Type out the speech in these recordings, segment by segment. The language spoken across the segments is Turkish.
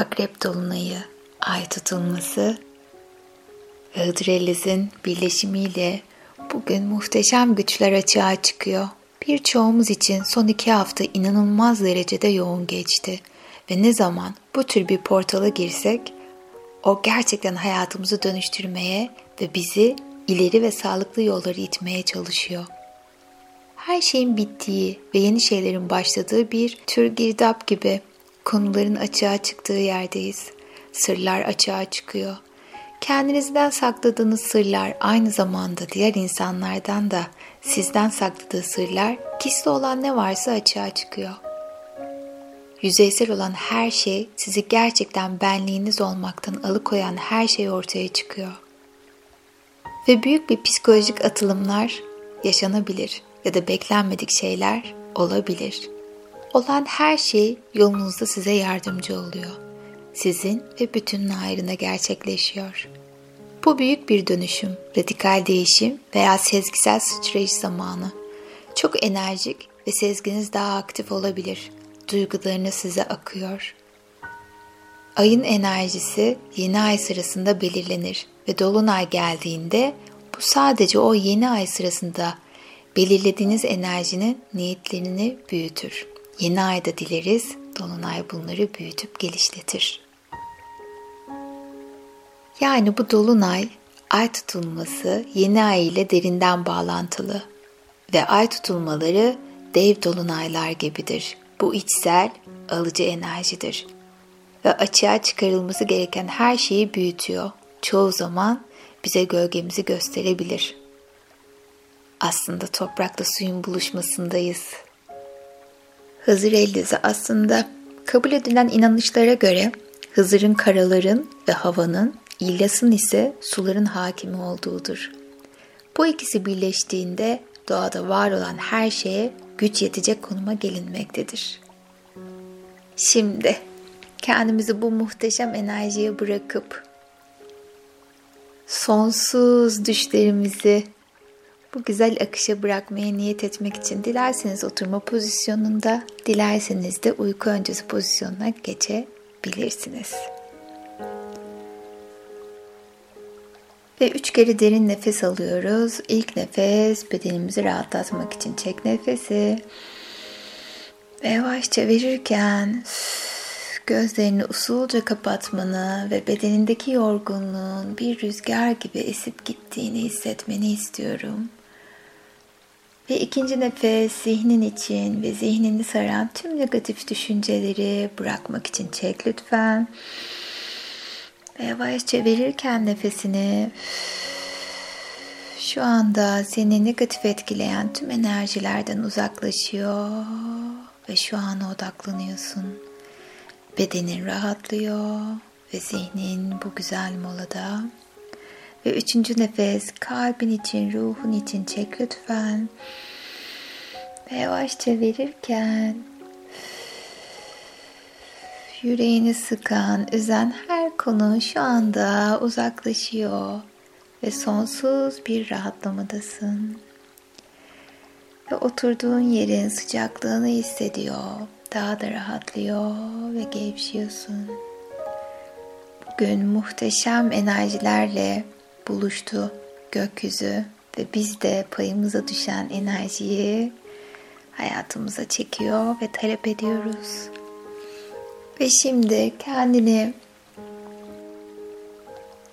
Akrep Dolunayı, Ay tutulması ve Hıdrellez'in birleşimiyle bugün muhteşem güçler açığa çıkıyor. Birçoğumuz için son iki hafta inanılmaz derecede yoğun geçti. Ve ne zaman bu tür bir portala girsek o gerçekten hayatımızı dönüştürmeye ve bizi ileri ve sağlıklı yolları itmeye çalışıyor. Her şeyin bittiği ve yeni şeylerin başladığı bir tür girdap gibi konuların açığa çıktığı yerdeyiz. Sırlar açığa çıkıyor. Kendinizden sakladığınız sırlar aynı zamanda diğer insanlardan da sizden sakladığı sırlar gizli olan ne varsa açığa çıkıyor. Yüzeysel olan her şey sizi gerçekten benliğiniz olmaktan alıkoyan her şey ortaya çıkıyor. Ve büyük bir psikolojik atılımlar yaşanabilir ya da beklenmedik şeyler olabilir. Olan her şey yolunuzda size yardımcı oluyor. Sizin ve bütünün ayrına gerçekleşiyor. Bu büyük bir dönüşüm, radikal değişim veya sezgisel sıçrayış zamanı. Çok enerjik ve sezginiz daha aktif olabilir. Duygularınız size akıyor. Ayın enerjisi yeni ay sırasında belirlenir ve dolunay geldiğinde bu sadece o yeni ay sırasında belirlediğiniz enerjinin niyetlerini büyütür. Yeni ayda dileriz, dolunay bunları büyütüp gelişletir. Yani bu dolunay ay tutulması yeni ay ile derinden bağlantılı ve ay tutulmaları dev dolunaylar gibidir. Bu içsel, alıcı enerjidir ve açığa çıkarılması gereken her şeyi büyütüyor. Çoğu zaman bize gölgemizi gösterebilir. Aslında toprakla suyun buluşmasındayız. Hızır Ellezi aslında kabul edilen inanışlara göre Hızır'ın karaların ve havanın, İlyas'ın ise suların hakimi olduğudur. Bu ikisi birleştiğinde doğada var olan her şeye güç yetecek konuma gelinmektedir. Şimdi kendimizi bu muhteşem enerjiye bırakıp sonsuz düşlerimizi bu güzel akışa bırakmaya niyet etmek için dilerseniz oturma pozisyonunda, dilerseniz de uyku öncesi pozisyonuna geçebilirsiniz. Ve üç kere derin nefes alıyoruz. İlk nefes bedenimizi rahatlatmak için çek nefesi. Ve yavaşça verirken gözlerini usulca kapatmanı ve bedenindeki yorgunluğun bir rüzgar gibi esip gittiğini hissetmeni istiyorum. Ve ikinci nefes zihnin için ve zihnini saran tüm negatif düşünceleri bırakmak için çek lütfen. Ve yavaşça verirken nefesini şu anda seni negatif etkileyen tüm enerjilerden uzaklaşıyor ve şu ana odaklanıyorsun. Bedenin rahatlıyor ve zihnin bu güzel molada. Ve üçüncü nefes kalbin için, ruhun için çek lütfen. Ve yavaşça verirken yüreğini sıkan, üzen her konu şu anda uzaklaşıyor ve sonsuz bir rahatlamadasın. Ve oturduğun yerin sıcaklığını hissediyor. Daha da rahatlıyor ve gevşiyorsun. Bugün muhteşem enerjilerle buluştu gökyüzü ve biz de payımıza düşen enerjiyi hayatımıza çekiyor ve talep ediyoruz. Ve şimdi kendini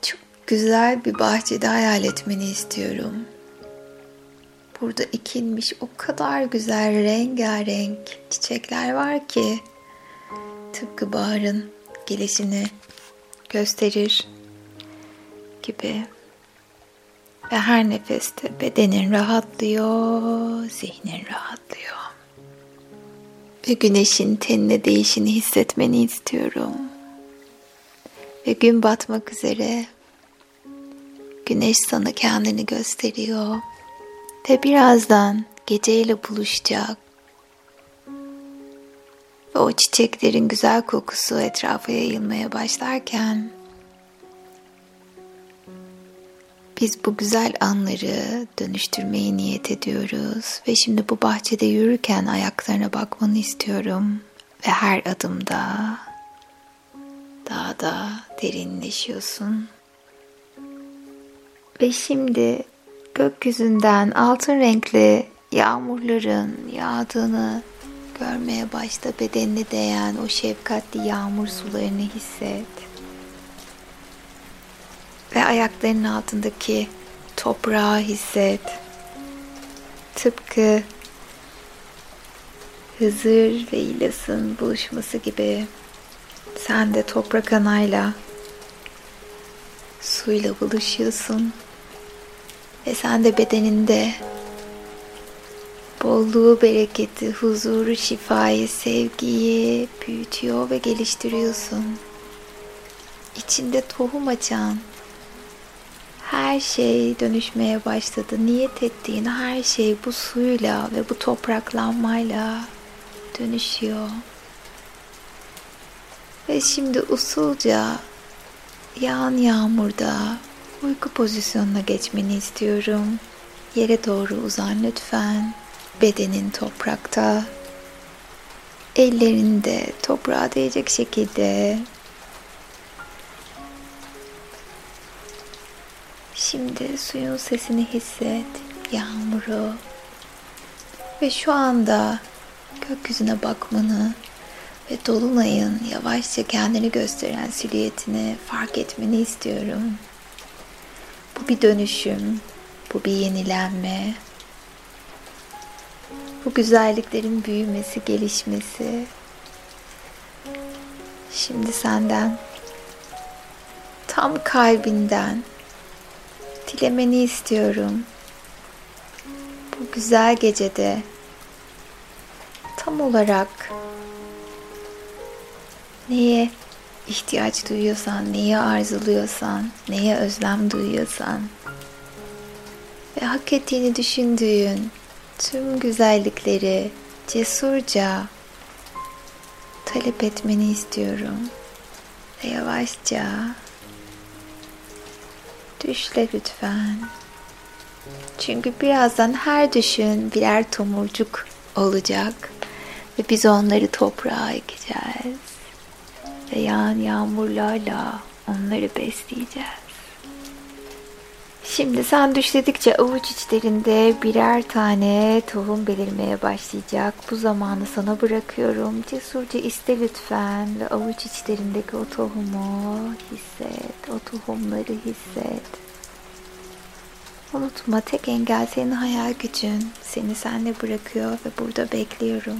çok güzel bir bahçede hayal etmeni istiyorum. Burada ekilmiş o kadar güzel rengarenk çiçekler var ki tıpkı baharın gelişini gösterir gibi. Ve her nefeste bedenin rahatlıyor, zihnin rahatlıyor. Ve güneşin tenine değişini hissetmeni istiyorum. Ve gün batmak üzere. Güneş sana kendini gösteriyor. Ve birazdan geceyle buluşacak. Ve o çiçeklerin güzel kokusu etrafa yayılmaya başlarken Biz bu güzel anları dönüştürmeyi niyet ediyoruz ve şimdi bu bahçede yürürken ayaklarına bakmanı istiyorum ve her adımda daha da derinleşiyorsun. Ve şimdi gökyüzünden altın renkli yağmurların yağdığını görmeye başla. Bedenine değen o şefkatli yağmur sularını hisset. Ve ayaklarının altındaki toprağı hisset. Tıpkı Hızır ve İlyas'ın buluşması gibi sen de toprak anayla suyla buluşuyorsun. Ve sen de bedeninde bolluğu, bereketi, huzuru, şifayı, sevgiyi büyütüyor ve geliştiriyorsun. İçinde tohum açan her şey dönüşmeye başladı. Niyet ettiğin her şey bu suyla ve bu topraklanmayla dönüşüyor. Ve şimdi usulca yağan yağmurda uyku pozisyonuna geçmeni istiyorum. Yere doğru uzan lütfen. Bedenin toprakta. Ellerini de toprağa değecek şekilde. Şimdi suyun sesini hisset. Yağmuru. Ve şu anda gökyüzüne bakmanı ve dolunayın yavaşça kendini gösteren silüetini fark etmeni istiyorum. Bu bir dönüşüm, bu bir yenilenme. Bu güzelliklerin büyümesi, gelişmesi. Şimdi senden tam kalbinden dilemeni istiyorum. Bu güzel gecede tam olarak neye ihtiyaç duyuyorsan, neyi arzuluyorsan, neye özlem duyuyorsan ve hak ettiğini düşündüğün tüm güzellikleri cesurca talep etmeni istiyorum. Ve yavaşça düşle lütfen. Çünkü birazdan her düşün birer tomurcuk olacak ve biz onları toprağa ekeceğiz ve yağan yağmurlarla onları besleyeceğiz. Şimdi sen düşledikçe avuç içlerinde birer tane tohum belirmeye başlayacak. Bu zamanı sana bırakıyorum. Cesurca iste lütfen ve avuç içlerindeki o tohumu hisset. Tohumları hisset. Unutma tek engel senin hayal gücün. Seni senle bırakıyor ve burada bekliyorum.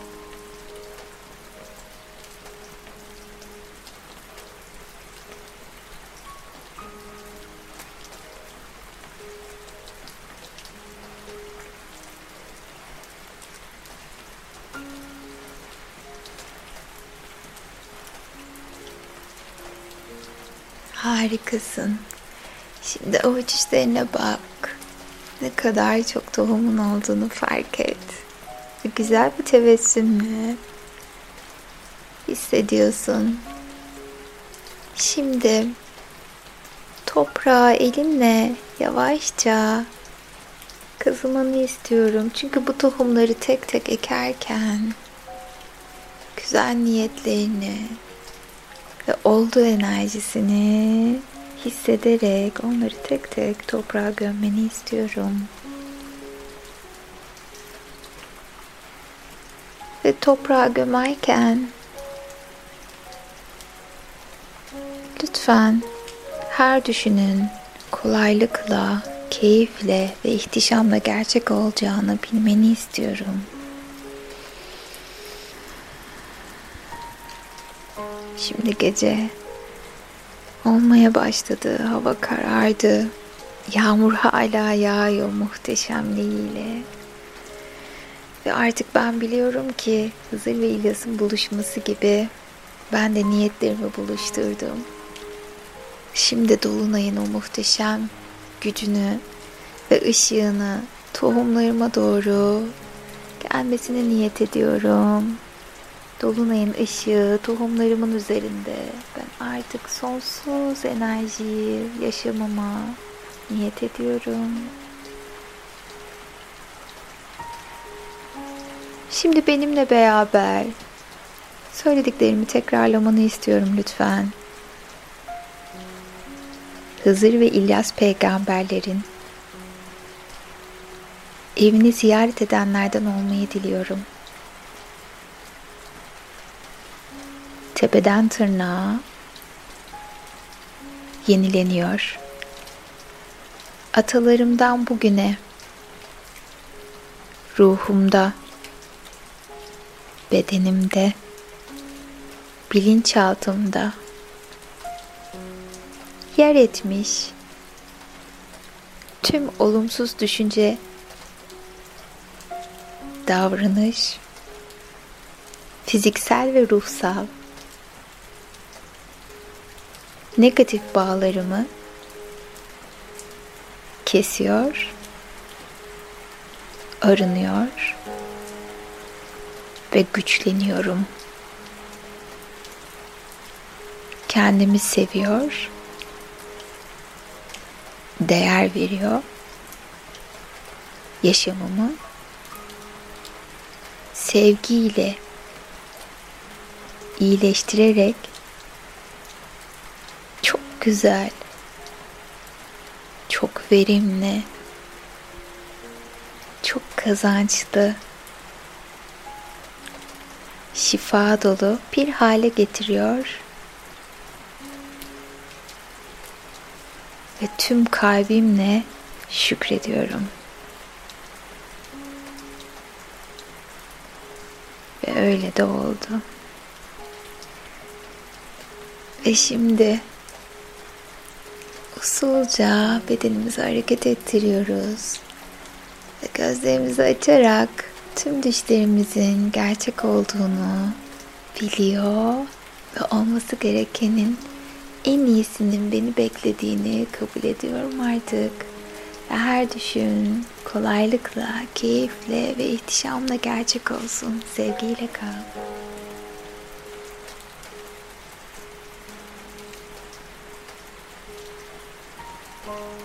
Harikasın. Şimdi avuç içlerine bak. Ne kadar çok tohumun olduğunu fark et. Güzel bir tebessümle hissediyorsun. Şimdi toprağı elinle yavaşça kazımanı istiyorum. Çünkü bu tohumları tek tek ekerken güzel niyetlerini ve olduğu enerjisini hissederek onları tek tek toprağa gömmeni istiyorum. Ve toprağa gömerken lütfen her düşünün kolaylıkla, keyifle ve ihtişamla gerçek olacağını bilmeni istiyorum. Şimdi gece olmaya başladı. Hava karardı. Yağmur hala yağıyor muhteşemliğiyle. Ve artık ben biliyorum ki Hızır ve İlyas'ın buluşması gibi ben de niyetlerimi buluşturdum. Şimdi Dolunay'ın o muhteşem gücünü ve ışığını tohumlarıma doğru gelmesine niyet ediyorum. Dolunay'ın ışığı tohumlarımın üzerinde. Ben artık sonsuz enerjiyi yaşamama niyet ediyorum. Şimdi benimle beraber söylediklerimi tekrarlamanı istiyorum lütfen. Hızır ve İlyas peygamberlerin evini ziyaret edenlerden olmayı diliyorum. Tepeden tırnağa yenileniyor. Atalarımdan bugüne ruhumda, bedenimde, bilinçaltımda yer etmiş tüm olumsuz düşünce, davranış, fiziksel ve ruhsal negatif bağlarımı kesiyor, arınıyor ve güçleniyorum. Kendimi seviyor, değer veriyor, yaşamımı sevgiyle iyileştirerek güzel, çok verimli, çok kazançlı, şifa dolu bir hale getiriyor. Ve tüm kalbimle şükrediyorum. Ve öyle de oldu. Ve şimdi usulca bedenimizi hareket ettiriyoruz. Ve gözlerimizi açarak tüm düşlerimizin gerçek olduğunu biliyor ve olması gerekenin en iyisinin beni beklediğini kabul ediyorum artık. Ve her düşün kolaylıkla, keyifle ve ihtişamla gerçek olsun. Sevgiyle kal. home.